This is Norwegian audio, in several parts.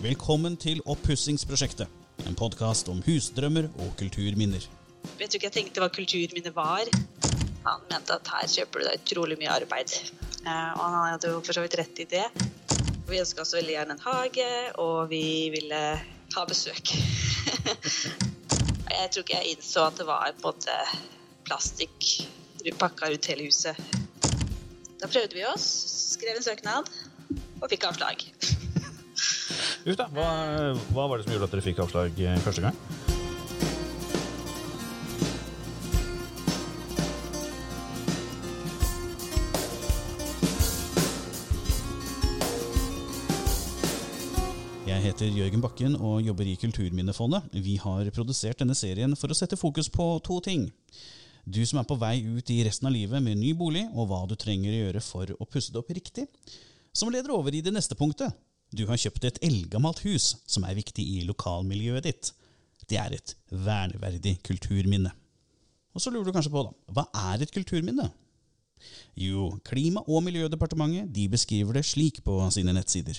Velkommen til Oppussingsprosjektet, en podkast om husdrømmer og kulturminner. Jeg tror ikke jeg tenkte hva kulturminne var. Han mente at her kjøper du deg utrolig mye arbeid. Eh, og han hadde jo for så vidt rett i det. Vi ønska oss veldig gjerne en hage, og vi ville ha besøk. jeg tror ikke jeg innså at det var på en måte plastikk pakka rundt hele huset. Da prøvde vi oss, skrev en søknad og fikk avslag. Uff da, hva, hva, var det som gjorde at dere fikk avslag eh, første gang? Jeg heter Jørgen Bakken og jobber i Kulturminnefondet. Vi har produsert denne serien for å sette fokus på to ting. Du som er på vei ut i resten av livet med ny bolig, og hva du trenger å gjøre for å pusse det opp riktig. Som leder over i det neste punktet, du har kjøpt et eldgammelt hus som er viktig i lokalmiljøet ditt. Det er et verneverdig kulturminne. Og så lurer du kanskje på, da, hva er et kulturminne? Jo, Klima- og miljødepartementet de beskriver det slik på sine nettsider.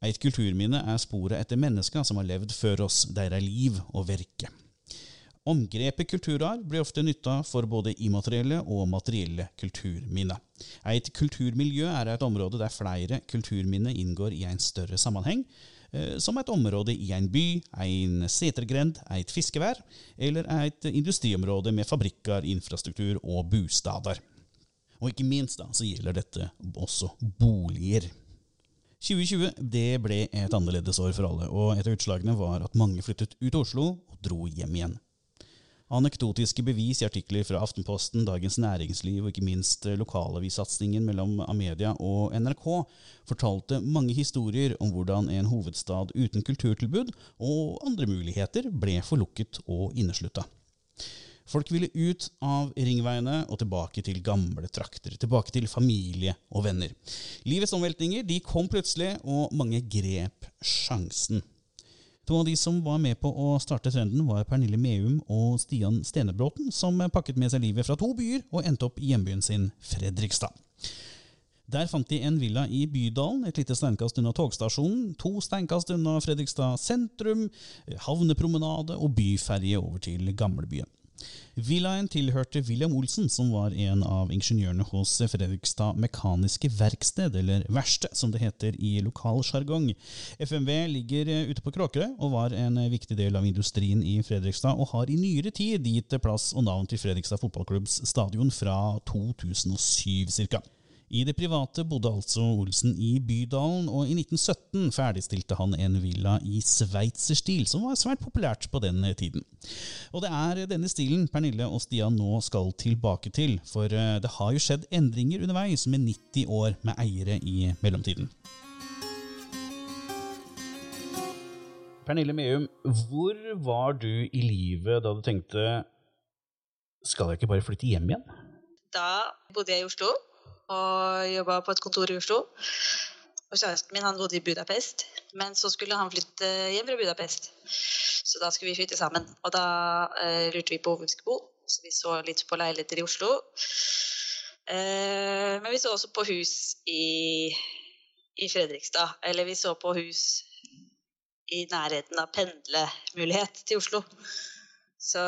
Et kulturminne er sporet etter mennesker som har levd før oss, der er liv og virke. Omgrepet kulturarv blir ofte nytta for både immaterielle og materielle kulturminner. Et kulturmiljø er et område der flere kulturminner inngår i en større sammenheng, eh, som et område i en by, en setergrend, et fiskevær eller et industriområde med fabrikker, infrastruktur og bostader. Og ikke minst da, så gjelder dette også boliger. 2020 det ble et annerledes år for alle, og et av utslagene var at mange flyttet ut av Oslo og dro hjem igjen. Anekdotiske bevis i artikler fra Aftenposten, Dagens Næringsliv og ikke minst lokalavissatsingen mellom Amedia og NRK fortalte mange historier om hvordan en hovedstad uten kulturtilbud og andre muligheter ble forlukket og inneslutta. Folk ville ut av ringveiene og tilbake til gamle trakter, tilbake til familie og venner. Livets omveltninger de kom plutselig, og mange grep sjansen. To av de som var med på å starte trenden, var Pernille Meum og Stian Stenebråten, som pakket med seg livet fra to byer og endte opp i hjembyen sin Fredrikstad. Der fant de en villa i Bydalen, et lite steinkast unna togstasjonen, to steinkast unna Fredrikstad sentrum, havnepromenade og byferje over til gamlebyen. Villaen tilhørte William Olsen, som var en av ingeniørene hos Fredrikstad Mekaniske Verksted, eller Verksted som det heter i lokal sjargong. FMV ligger ute på Kråkerøy og var en viktig del av industrien i Fredrikstad, og har i nyere tid gitt plass og navn til Fredrikstad fotballklubbs stadion fra 2007 ca. I det private bodde altså Olsen i Bydalen, og i 1917 ferdigstilte han en villa i sveitserstil, som var svært populært på den tiden. Og det er denne stilen Pernille og Stian nå skal tilbake til, for eh, det har jo skjedd endringer underveis med 90 år med eiere i mellomtiden. Pernille Meum, hvor var du i livet da du tenkte skal jeg ikke bare flytte hjem igjen? Da bodde jeg i Oslo og jobba på et kontor i Oslo. Og kjæresten min han bodde i Budapest, men så skulle han flytte hjem fra Budapest. Så da skulle vi flytte sammen. Og da eh, lurte vi på hvor vi skulle bo, så vi så litt på leiligheter i Oslo. Eh, men vi så også på hus i, i Fredrikstad. Eller vi så på hus i nærheten av pendlemulighet til Oslo. Så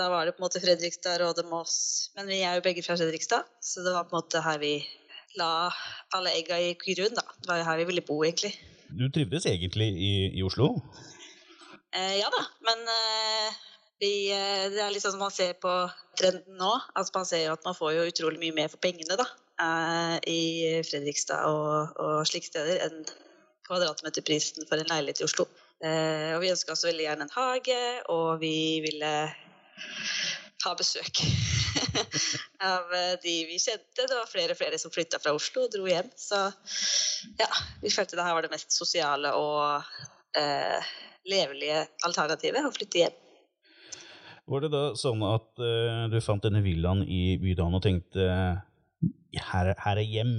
da var det på en måte Fredrikstad, Råde, Moss. Men vi er jo begge fra Fredrikstad, så det var på en måte her vi la alle egga i grunn. da. Det var jo her vi ville bo, egentlig. Du trivdes egentlig i, i Oslo? Eh, ja da, men eh, vi, eh, det er litt sånn som man ser på trenden nå. Altså Man ser jo at man får jo utrolig mye mer for pengene da, eh, i Fredrikstad og, og slike steder enn kvadratmeterprisen for en leilighet i Oslo. Eh, og vi ønska oss veldig gjerne en hage, og vi ville ha besøk av eh, de vi kjente. Det var flere og flere som flytta fra Oslo og dro hjem. Så ja, vi følte det her var det mest sosiale og eh, levelige alternativet å flytte hjem. Var det da sånn at uh, du fant denne villaen i Bydalen og tenkte her, her er hjem?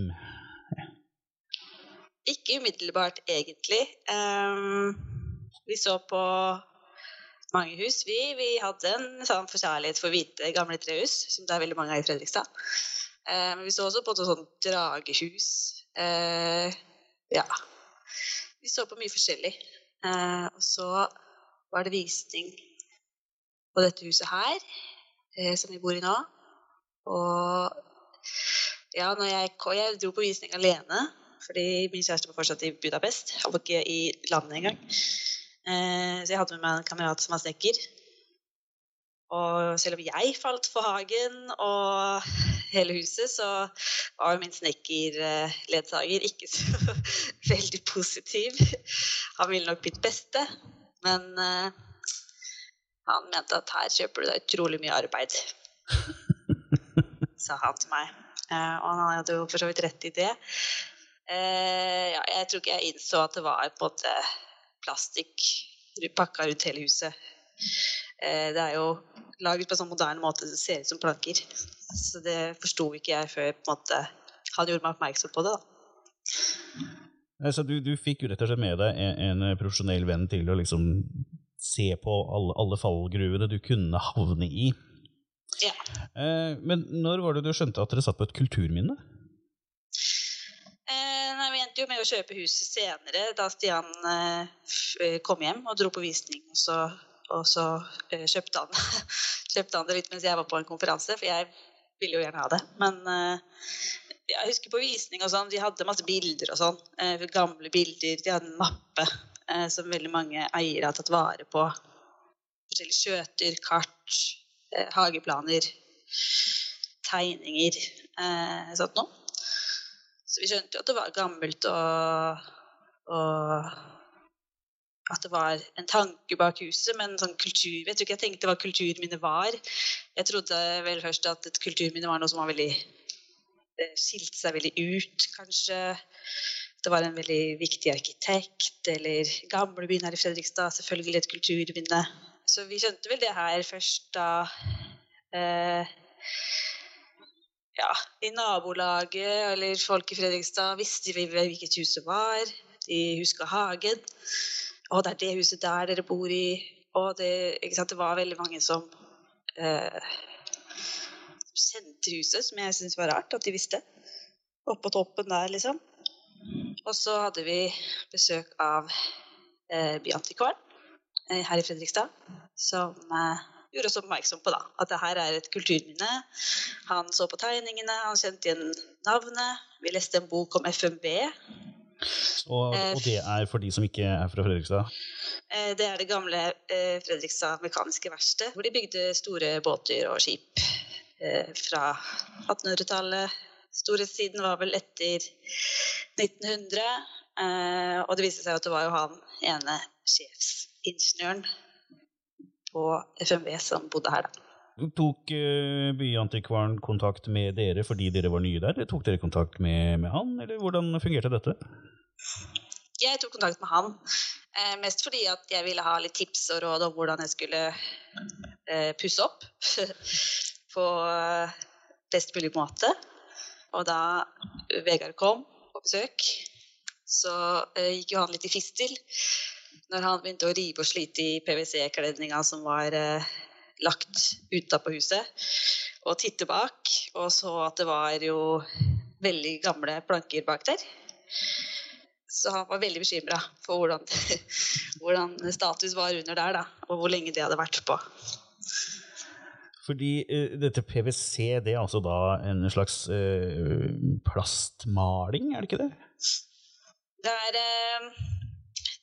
Ikke umiddelbart, egentlig. Um, vi så på mange hus, vi. Vi hadde en sånn forkjærlighet for hvite, gamle trehus, som det er veldig mange av i Fredrikstad. Eh, men vi så også på et sånt dragehus. Eh, ja. Vi så på mye forskjellig. Eh, og så var det visning på dette huset her, eh, som vi bor i nå. Og ja, når jeg, jeg dro på visning alene, fordi min kjæreste var fortsatt i Budapest. Han var ikke i landet engang. Eh, så jeg hadde med meg en kamerat som var snekker. Og selv om jeg falt for hagen og hele huset, så var min snekkerledsager ikke så veldig positiv. Han ville nok mitt beste, men uh, han mente at her kjøper du deg utrolig mye arbeid. Sa han til meg. Uh, og han hadde jo for så vidt rett i det. Ja, jeg tror ikke jeg innså at det var på en måte plastikk pakka rundt hele huset. det er jo laget på en sånn moderne måte det ser ut som planker. Så det forsto ikke jeg før på en måte, han gjorde meg oppmerksom på det. da. Så du, du, fikk jo rett og slett med deg en, en profesjonell venn til å liksom se på alle, alle fallgruvene du kunne havne i. Ja. Eh, men når var det du skjønte at dere satt på et kulturminne? Eh, jo med å kjøpe huset senere, da Stian eh, kom hjem og dro på visning. Og så og så uh, kjøpte, han, kjøpte, han, det litt mens jeg var på en konferanse, for jeg ville jo gjerne ha det. Men uh, jeg husker på visning og sånn, de hadde masse bilder og sånn. Gamle bilder. De hadde en mappe som veldig mange eiere har tatt vare på. Forskjellige skjøter, kart, hageplaner, tegninger, sånt noe. Så vi skjønte jo at det var gammelt og, og at det var en tanke bak huset, men sånn kultur, jeg tror ikke jeg tenkte hva kulturminne var. Jeg trodde vel først at et kulturminne var noe som var veldig skilte seg veldig ut, kanskje. Det var en veldig viktig arkitekt, eller gamlebyen her i Fredrikstad, selvfølgelig et kulturminne. Så vi skjønte vel det her først da eh, Ja, i nabolaget eller folk i Fredrikstad visste vi hvilket hus det var. De huska hagen. Å, det er det huset der dere bor i. Og det, det var veldig mange som eh, kjente huset, som jeg syntes var rart at de visste. Oppå toppen der, liksom. Og så hadde vi besøk av eh, byantikvaren eh, her i Fredrikstad, som eh, gjorde oss oppmerksom på da, at det her er et kulturminne. Han så på tegningene, han kjente igjen navnet. Vi leste en bok om FMB, og, og, det er for de som ikke er fra Fredrikstad? Eh, det er det gamle eh, Fredrikstad mekaniske verksted, hvor de bygde store båter og skip eh, fra 1800-tallet. Storhetstiden var vel etter 1900, og det viste seg at det var jo han ene sjefsingeniøren på FMV som bodde her, da. Tok byantikvaren kontakt med dere fordi dere var nye der? Eller tok dere kontakt med, med han, eller hvordan fungerte dette? Jeg tok kontakt med han eh, mest fordi at jeg ville ha litt tips og råd om hvordan jeg skulle eh, pusse opp på eh, best mulig måte. Og da Vegard kom på besøk, så eh, gikk jo han litt i fistel når han begynte å rive og slite i PwC-kledninga som var eh, lagt utapå huset, og titte bak, og så at det var jo veldig gamle planker bak der. Så han var veldig bekymra for hvordan, hvordan, status var under der, da, og hvor lenge det hadde vært på. Fordi uh, dette PwC, det er altså da en slags uh, plastmaling, er det ikke det? Det er, uh,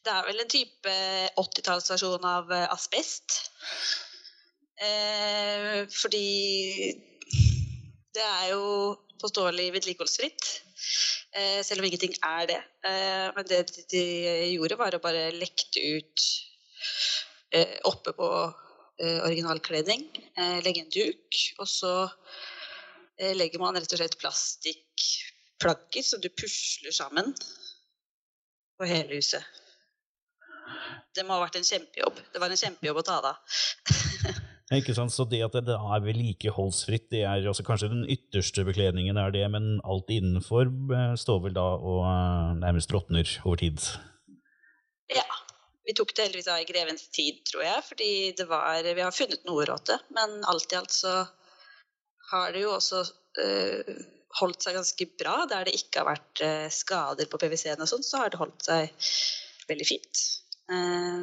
det er vel en type 80-tallsversjon av asbest. fordi det er jo påståelig vedlikeholdsfritt. Eh, selv om ingenting er det. Eh, men det de gjorde, var å bare lekte ut eh, oppe på originalkledning, legge en duk, og så legger man rett og slett plastikkplagger som du pusler sammen på hele huset. Det må ha vært en kjempejobb. Det var en kjempejobb å ta det av. Ikke sant? Så det at det er vedlikeholdsfritt, det er også kanskje den ytterste bekledningen, er det, men alt innenfor eh, står vel da og eh, nærmest råtner over tid? Ja. Vi tok det heldigvis av i grevens tid, tror jeg, fordi det var Vi har funnet noe råte, men alt i alt så har det jo også øh, holdt seg ganske bra. Der det ikke har vært øh, skader på PwC-en og sånn, så har det holdt seg veldig fint. Eh,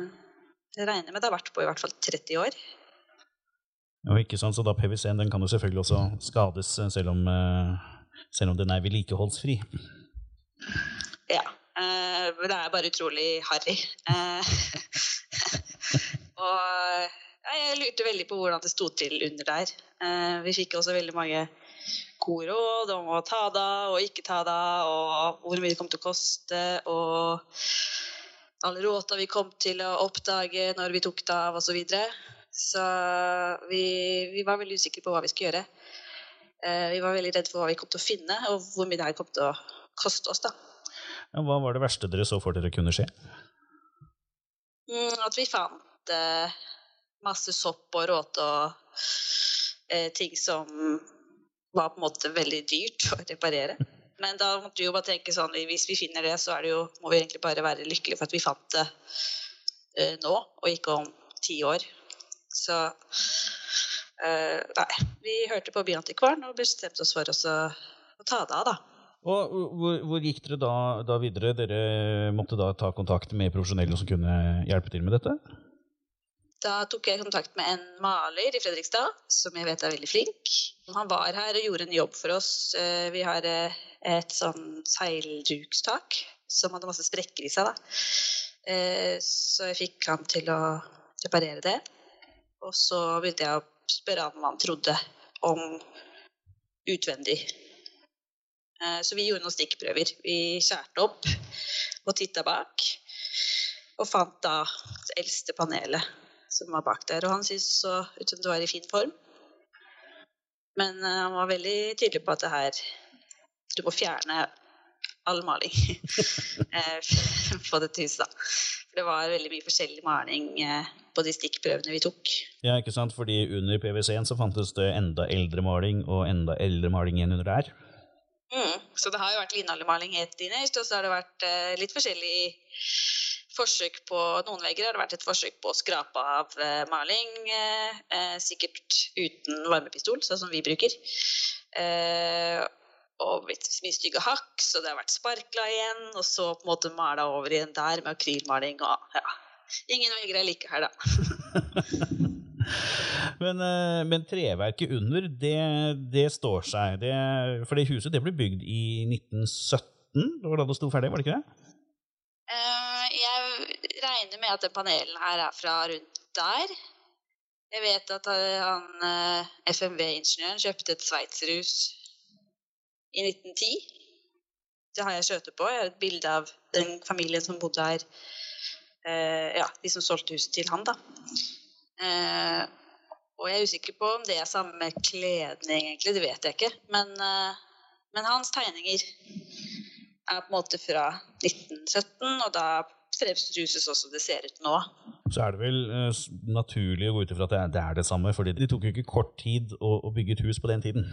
jeg regner med det har vært på i hvert fall 30 år. Og ikke sant, så da PVC-en den kan jo selvfølgelig også skades eh, selv om, eh, selv om den er vedlikeholdsfri. Ja. Eh, men det er bare utrolig harry. Eh, og jeg lurte veldig på hvordan det sto til under der. Eh, vi fikk også veldig mange gode råd om å ta det av og ikke ta det av, og hvor mye det kom til å koste, og alle råta vi kom til å oppdage når vi tok det av, osv. Så, videre. så vi, vi var veldig usikre på hva vi skulle gjøre. Eh, vi var veldig redde for hva vi kom til å finne, og hvor mye det her kom til å koste oss. da. Ja, hva var det verste dere så for dere kunne skje? Mm, at vi fant eh, masse sopp og råte og eh, ting som var på en måte veldig dyrt å reparere. Men da måtte vi jo bare tenke sånn hvis vi finner det, så det jo, må vi egentlig bare være lykkelige for at vi fant det uh, nå, og ikke om ti år. Så uh, nei. Vi hørte på Byantikvaren og bestemte oss for oss å, å ta det av, da. Og hvor, hvor gikk dere da, da videre? Dere måtte da ta kontakt med profesjonelle som kunne hjelpe til med dette? Da tok jeg kontakt med en maler i Fredrikstad, som jeg vet er veldig flink. Han var her og gjorde en jobb for oss. Eh, Vi har eh, et sånn seildrukstak som hadde masse sprekker i seg. Da. Eh, Så jeg fikk han til å reparere det. Og så begynte jeg å spørre han hva han trodde om utvendig. Så vi gjorde noen stikkprøver. Vi skjærte opp og titta bak. Og fant da det eldste panelet som var bak der. Og han syntes så ut som det var i fin form. Men uh, han var veldig tydelig på at det her Du må fjerne all maling eh, på dette huset, da. For det var veldig mye forskjellig maling uh, på de stikkprøvene vi tok. Ja, ikke sant? Fordi under PVC-en så fantes det enda eldre maling og enda eldre maling igjen under der. Mm. Så det har jo vært linalemaling helt innerst, og så har det vært uh, litt forskjellig forsøk på Noen vegger har det vært et forsøk på å skrape av eh, maling, eh, eh, sikkert uten varmepistol, sånn som vi bruker. Eh, og blitt mye stygge hakk, så det har vært sparkla igjen, og så på en måte mala over igjen der med akrylmaling og ja. Ingen vegger er like her, da. Men, men treverket under, det, det står seg. Det, for det huset det ble bygd i 1917, det var da det sto ferdig, var det ikke det? Eh, med at den panelen her er fra rundt der. Jeg vet at eh, han eh, FMV-ingeniøren kjøpte et sveitserhus i 1910. Det har jeg skjøtet på. Jeg har et bilde av den familien som bodde her. Eh, ja, de som solgte huset til han, da. Eh, og jeg er usikker på om det er samme kledning, egentlig. Det vet jeg ikke. Men, eh, men hans tegninger er på en måte fra 1917, og da fremstår huset sånn som det ser ut nå. Så er det vel uh, naturlig å gå ut ifra at det er, det det samme, fordi det tok jo ikke kort tid å, å bygge et hus på den tiden.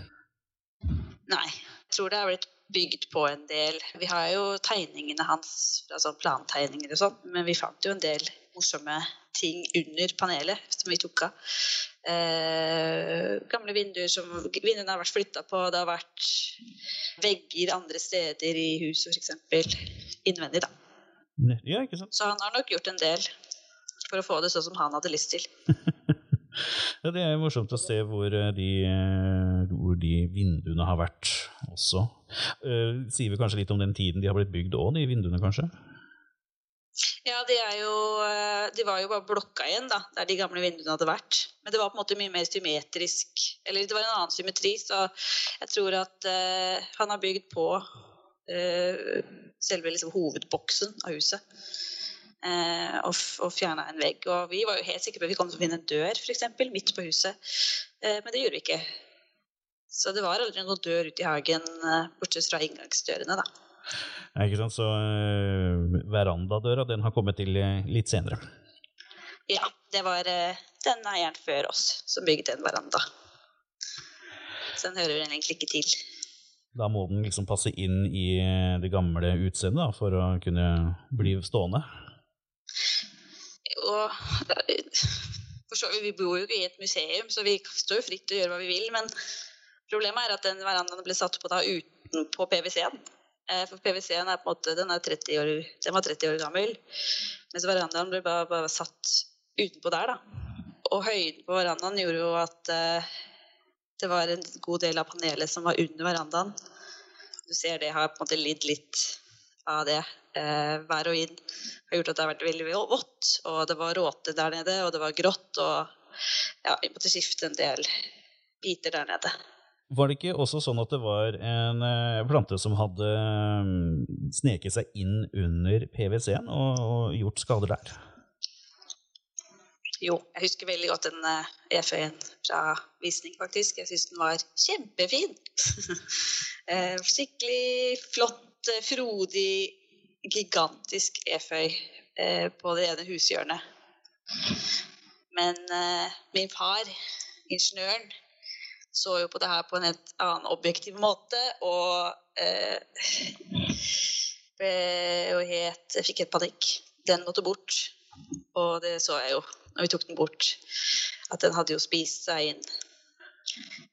Nei. Jeg tror det er blitt bygd på en del Vi har jo tegningene hans, altså plantegninger og sånn, men vi fant jo en del morsomme ting under panelet som vi tok av. Eh, gamle vinduer som Vinduene har vært flytta på, det har vært vegger andre steder i huset, f.eks. innvendig, da. Ja, ikke sant? Så han har nok gjort en del for å få det sånn som han hadde lyst til. Ja, det er morsomt å se hvor eh, de, eh, hvor de vinduene har vært også. Uh, sier vi kanskje litt om den tiden de har blitt bygd òg, de vinduene, kanskje? Ja, de, er jo, de var jo bare blokka igjen, da, der de gamle vinduene hadde vært. Men det var på en måte mye mer symmetrisk. Eller det var en annen symmetri, så jeg tror at uh, han har bygd på selve liksom, hovedboksen av huset. Eh, og, og fjerna en vegg. Og vi var jo helt sikre på at vi kom til å finne en dør, for eksempel, midt på huset. Eh, men det gjorde vi ikke. Så det var aldri noen dør ute i hagen, eh, bortsett fra inngangsdørene, da. Ja, ikke sant? Så uh, verandadøra den har kommet til eh, litt senere. Ja, det var eh, den eieren før oss som bygde en veranda. Så den hører vel egentlig ikke til. Da må den liksom passe inn i det gamle utseendet for å kunne bli stående. Jo vi bor jo ikke i et museum, så vi står jo fritt til å gjøre hva vi vil. Men problemet er at den verandaen ble satt på da utenpå PVC-en. Eh, For PwC-en er på en måte, den, er 30 år, den var 30 år gammel, mens verandaen ble bare, bare satt utenpå der. da. Og høyden på verandaen gjorde jo at eh, det var en god del av panelet som var under verandaen. Du ser det har på en måte lidd litt av det. Eh, vær og vind har gjort at det har vært veldig vått, og det var råte der nede, og det var grått, og ja, vi måtte skifte en del biter der nede. Var det ikke også sånn at det var en eh, plante som hadde mm, sneket seg inn under PwC-en og, og gjort skader der? Jo, jeg husker veldig godt den uh, EFØ-en fra visning, faktisk. Jeg syns den var kjempefin. Eh, skikkelig flott, eh, frodig, gigantisk eføy eh, på det ene hushjørnet. Men eh, min far, ingeniøren, så jo på det her på en helt annen objektiv måte, og eh, ble jo fikk helt panikk. Den måtte bort. Og det så jeg jo når vi tok den bort, at den hadde jo spist seg inn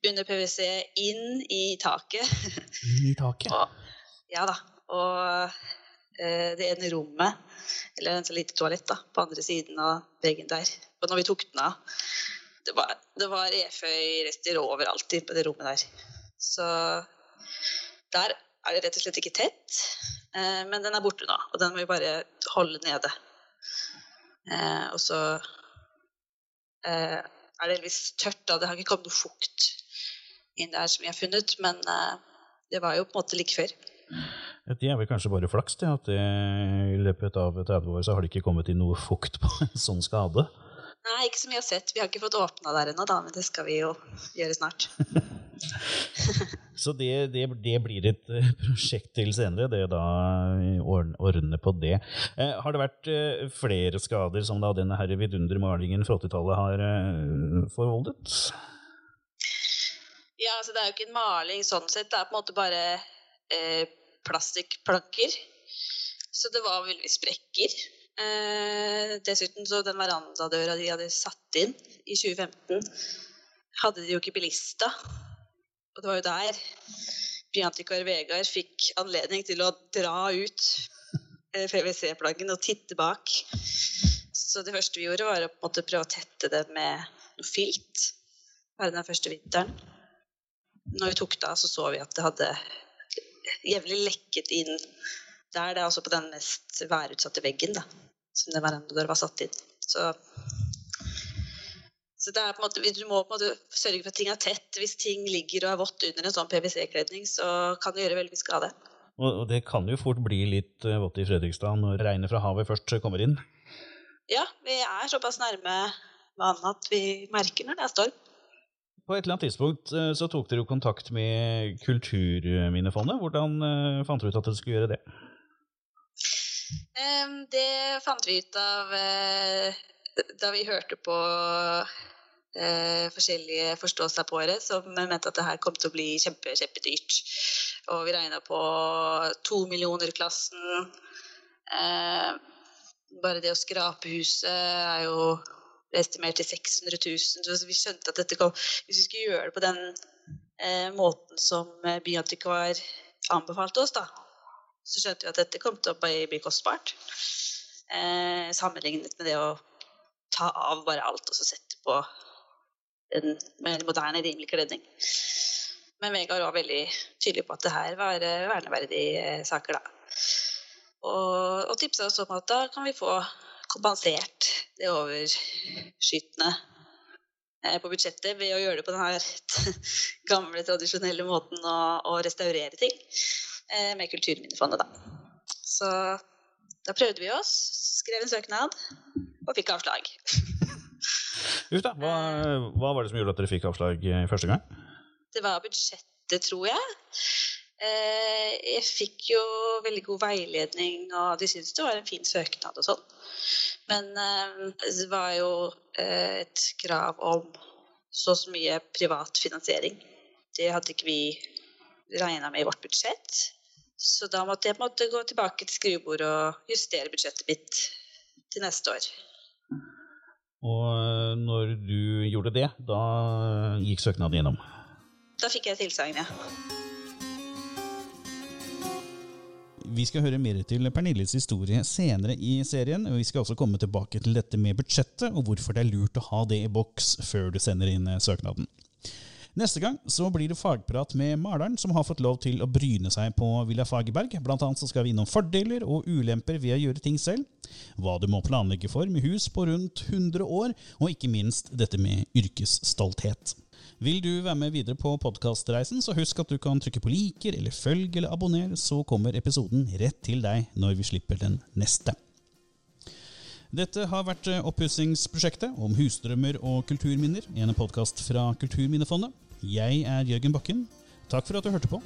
under PwC, inn i taket. Inn i taket? Og, ja da. Og eh, det ene rommet, eller en så lite toalett, da, på andre siden av veggen der. Og når vi tok den av Det var, det var eføyrester overalt i på det rommet der. Så der er det rett og slett ikke tett. Eh, men den er borte nå, og den må vi bare holde nede. Eh, og så eh, er delvis tørt. da, Det har ikke kommet noe fukt inn der som vi har funnet, men eh, det var jo på en måte like før. Det er vel kanskje bare flaks det, at det, i løpet av 30 år så har det ikke kommet inn noe fukt på en sånn skade. Nei, ikke som vi har sett. Vi har ikke fått åpna der ennå, men det skal vi jo gjøre snart. Så det, det, det blir et eh, prosjekt til senere, det da ordne, på det. Eh, har det vært eh, flere skader som da denne her vidundermalingen fra 80-tallet har eh, forvoldet? Ja, altså det er jo ikke en maling sånn sett. Det er på en måte bare eh, plastikkplanker. Så det var veldig sprekker. Eh, dessuten så den verandadøra de hadde satt inn i 2015, hadde de jo ikke belista. Og det var jo der byantikvar Vegard fikk anledning til å dra ut eh, PwC-plaggen og titte bak. Så det første vi gjorde, var å prøve å tette det med noe filt. Bare den første vinteren. Når vi tok det av, så så vi at det hadde jevnlig lekket inn der. Det er altså på den mest værutsatte veggen da, som det verandadøra var satt inn. Så, så det på en måte, du må på en måte sørge for at ting er tett. Hvis ting ligger og er vått under en sånn PwC-kledning, så kan det gjøre veldig mye skade. Og, og det kan jo fort bli litt eh, vått i Fredrikstad når regnet fra havet først kommer inn. Ja, vi er såpass nærme vannet at vi merker når det er storm. På et eller annet tidspunkt eh, så tok dere jo kontakt med Kulturminnefondet. Hvordan eh, fant dere ut at dere skulle gjøre det? Det fant vi ut av eh, da vi hørte på eh, forskjellige året, som mente at det her kom til å bli kjempe, kjempedyrt. Og vi regna på to millioner-klassen. Eh, bare det å skrape huset er jo estimert til 600 000. Så vi skjønte at dette kom Hvis vi skulle gjøre det på den måten som byantikvar anbefalte oss, da, så skjønte vi at dette kom til å bli, kostbart. Eh, sammenlignet med det å ta av bare alt og så sette på en mer moderne, rimelig kledning. Men Vegard var veldig tydelig på at det her var eh, verneverdige eh, saker, da. Og, og tipsa oss om at da kan vi få kompensert det overskytende eh, på budsjettet ved å gjøre det på den her gamle, tradisjonelle måten å, å restaurere ting med Kulturminnefondet, da. Så da prøvde vi oss, skrev en søknad og fikk avslag. Uff da, hva, hva var det som gjorde at dere fikk avslag eh, første gang? Det var budsjettet, tror jeg. Eh, jeg fikk jo veldig god veiledning, og de syntes det var en fin søknad og sånn. Men eh, det var jo eh, et krav om så og så mye privat finansiering. Det hadde ikke vi regna med i vårt budsjett. Så da måtte jeg måtte gå tilbake til skrivebordet og justere budsjettet mitt til neste år. Og eh, når du gjorde det, da gikk søknaden gjennom. Da fikk jeg tilsagn, ja. Vi skal høre mer til Pernilles historie senere i serien. og Vi skal også komme tilbake til dette med budsjettet, og hvorfor det er lurt å ha det i boks før du sender inn eh, søknaden. Neste gang så blir det fagprat med maleren som har fått lov til å bryne seg på Villa Fagerberg. Blant annet så skal vi innom fordeler og ulemper ved å gjøre ting selv. Hva du må planlegge for med hus på rundt 100 år, og ikke minst dette med yrkesstolthet. Vil du være med videre på podkastreisen, så husk at du kan trykke på liker eller følg eller abonner, så kommer episoden rett til deg når vi slipper den neste. Dette har vært eh, oppussingsprosjektet om husdrømmer og kulturminner, en podkast fra Kulturminnefondet. Jeg er Jørgen Bakken. Takk for at du hørte på.